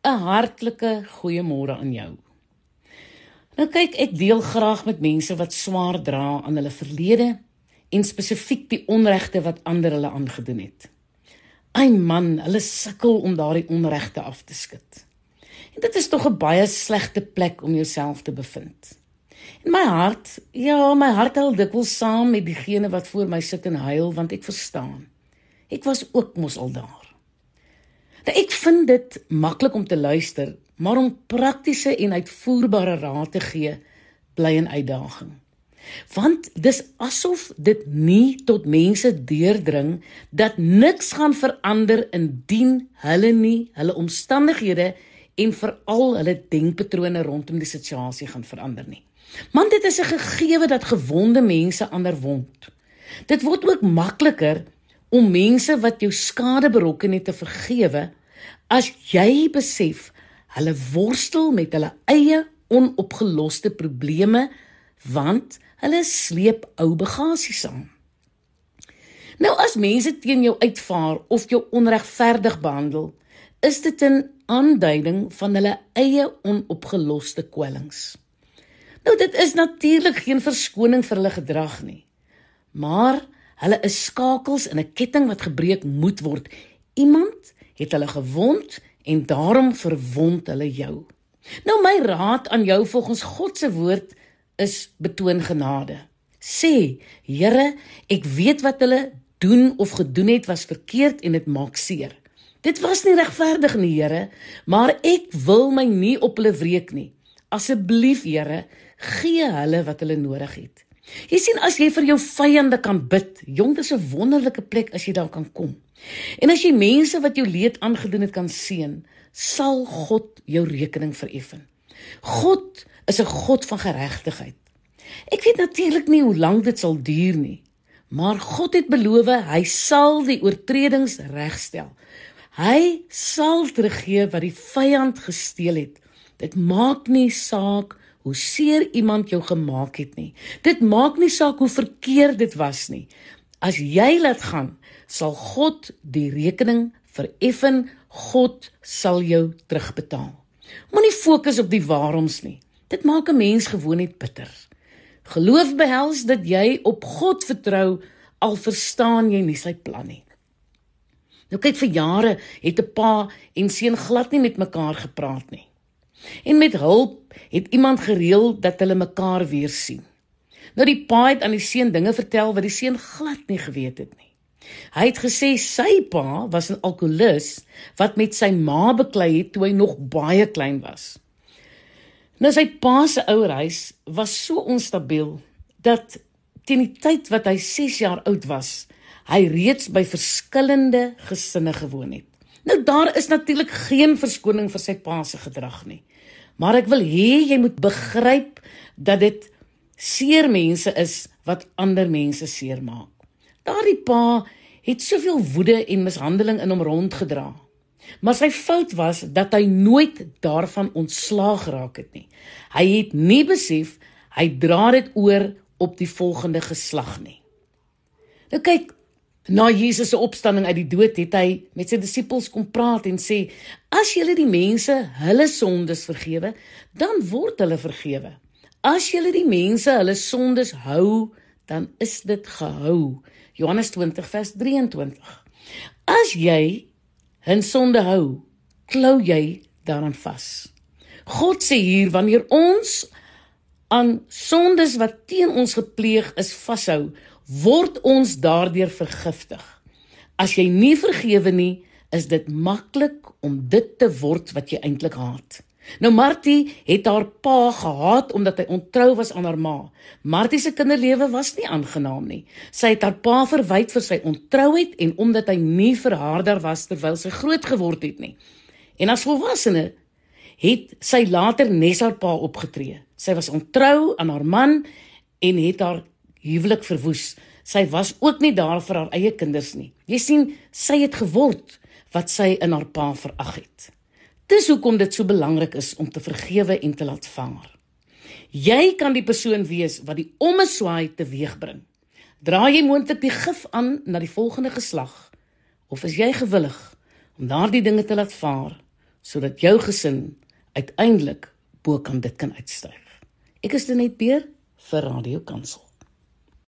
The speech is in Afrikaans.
'n Hartlike goeiemôre aan jou. Nou kyk, ek deel graag met mense wat swaar dra aan hulle verlede en spesifiek die onregte wat ander hulle aangedoen het. Ai man, hulle sukkel om daardie onregte af te skud. En dit is tog 'n baie slegte plek om jouself te bevind. In my hart, ja, my hart huil dikwels saam met diegene wat voor my sit en huil want ek verstaan. Ek was ook mos al daar. Nou ek vind dit maklik om te luister, maar om praktiese en uitvoerbare raad te gee, bly 'n uitdaging. Want dis asof dit nie tot mense deurdring dat niks gaan verander indien hulle nie hulle omstandighede en veral hulle denkpatrone rondom die situasie gaan verander nie. Man dit is 'n gegewe dat gewonde mense ander wond. Dit word ook makliker om mense wat jou skade berokken het te vergewe as jy besef hulle worstel met hulle eie onopgeloste probleme want hulle sleep ou bagasie saam. Nou as mense teen jou uitvaar of jou onregverdig behandel, is dit 'n aanduiding van hulle eie onopgeloste kwellings. Nou dit is natuurlik geen verskoning vir hulle gedrag nie. Maar Hulle is skakels in 'n ketting wat gebreek moet word. Iemand het hulle gewond en daarom verwond hulle jou. Nou my raad aan jou volgens God se woord is betoon genade. Sê, Here, ek weet wat hulle doen of gedoen het was verkeerd en dit maak seer. Dit was nie regverdig nie, Here, maar ek wil my nie op hulle wreek nie. Asseblief, Here, gee hulle wat hulle nodig het. Jy sien as jy vir jou vyande kan bid, jong, dis 'n wonderlike plek as jy daar kan kom. En as jy mense wat jou leed aangedoen het kan seën, sal God jou rekening vereffen. God is 'n God van geregtigheid. Ek weet natuurlik nie hoe lank dit sal duur nie, maar God het beloof hy sal die oortredings regstel. Hy sal teruggee wat die vyand gesteel het. Dit maak nie saak hoe seer iemand jou gemaak het nie. Dit maak nie saak hoe verkeerd dit was nie. As jy laat gaan, sal God die rekening vereffen. God sal jou terugbetaal. Moenie fokus op die waaroms nie. Dit maak 'n mens gewoon net bitter. Geloof behels dat jy op God vertrou al verstaan jy nie sy plan nie. Nou kyk vir jare het 'n pa en seun glad nie met mekaar gepraat nie. En met hulp het iemand gereël dat hulle mekaar weer sien. Nou die pa het aan die seun dinge vertel wat die seun glad nie geweet het nie. Hy het gesê sy pa was 'n alkolikus wat met sy ma beklei het toe hy nog baie klein was. Nou sy pa se ouerhuis was so onstabiel dat teen die tyd wat hy 6 jaar oud was, hy reeds by verskillende gesinne gewoon het. Nou daar is natuurlik geen verskoning vir sy pa se gedrag nie. Maar ek wil hê jy moet begryp dat dit seer mense is wat ander mense seermaak. Daardie pa het soveel woede en mishandeling in hom rondgedra. Maar sy fout was dat hy nooit daarvan ontslaag geraak het nie. Hy het nie besef hy dra dit oor op die volgende geslag nie. Nou kyk, Na Jesus se opstanding uit die dood het hy met sy disippels kom praat en sê: "As julle die mense hulle sondes vergewe, dan word hulle vergewe. As julle die mense hulle sondes hou, dan is dit gehou." Johannes 20 vers 23. As jy 'n sonde hou, klou jy daaraan vas. God sê hier wanneer ons aan sondes wat teen ons gepleeg is vashou, word ons daardeur vergiftig. As jy nie vergewe nie, is dit maklik om dit te word wat jy eintlik haat. Nou Martie het haar pa gehaat omdat hy ontrou was aan haar ma. Martie se kinderlewe was nie aangenaam nie. Sy het haar pa verwyd vir sy ontrouheid en omdat hy nie vir haar daar was terwyl sy groot geword het nie. En as volwassene het sy later nes haar pa opgetree. Sy was ontrou aan haar man en het haar huwelik verwoes. Sy was ook nie daar vir haar eie kinders nie. Jy sien, sy het geword wat sy in haar pa verag het. Dis hoekom dit so belangrik is om te vergewe en te laat vaar. Jy kan die persoon wees wat die ommeswaai teweegbring. Dra jy moontlik die gif aan na die volgende geslag of is jy gewillig om daardie dinge te laat vaar sodat jou gesin uiteindelik bo kan dit kan uitstyg. Ek is Denet Beer vir Radio Kansel.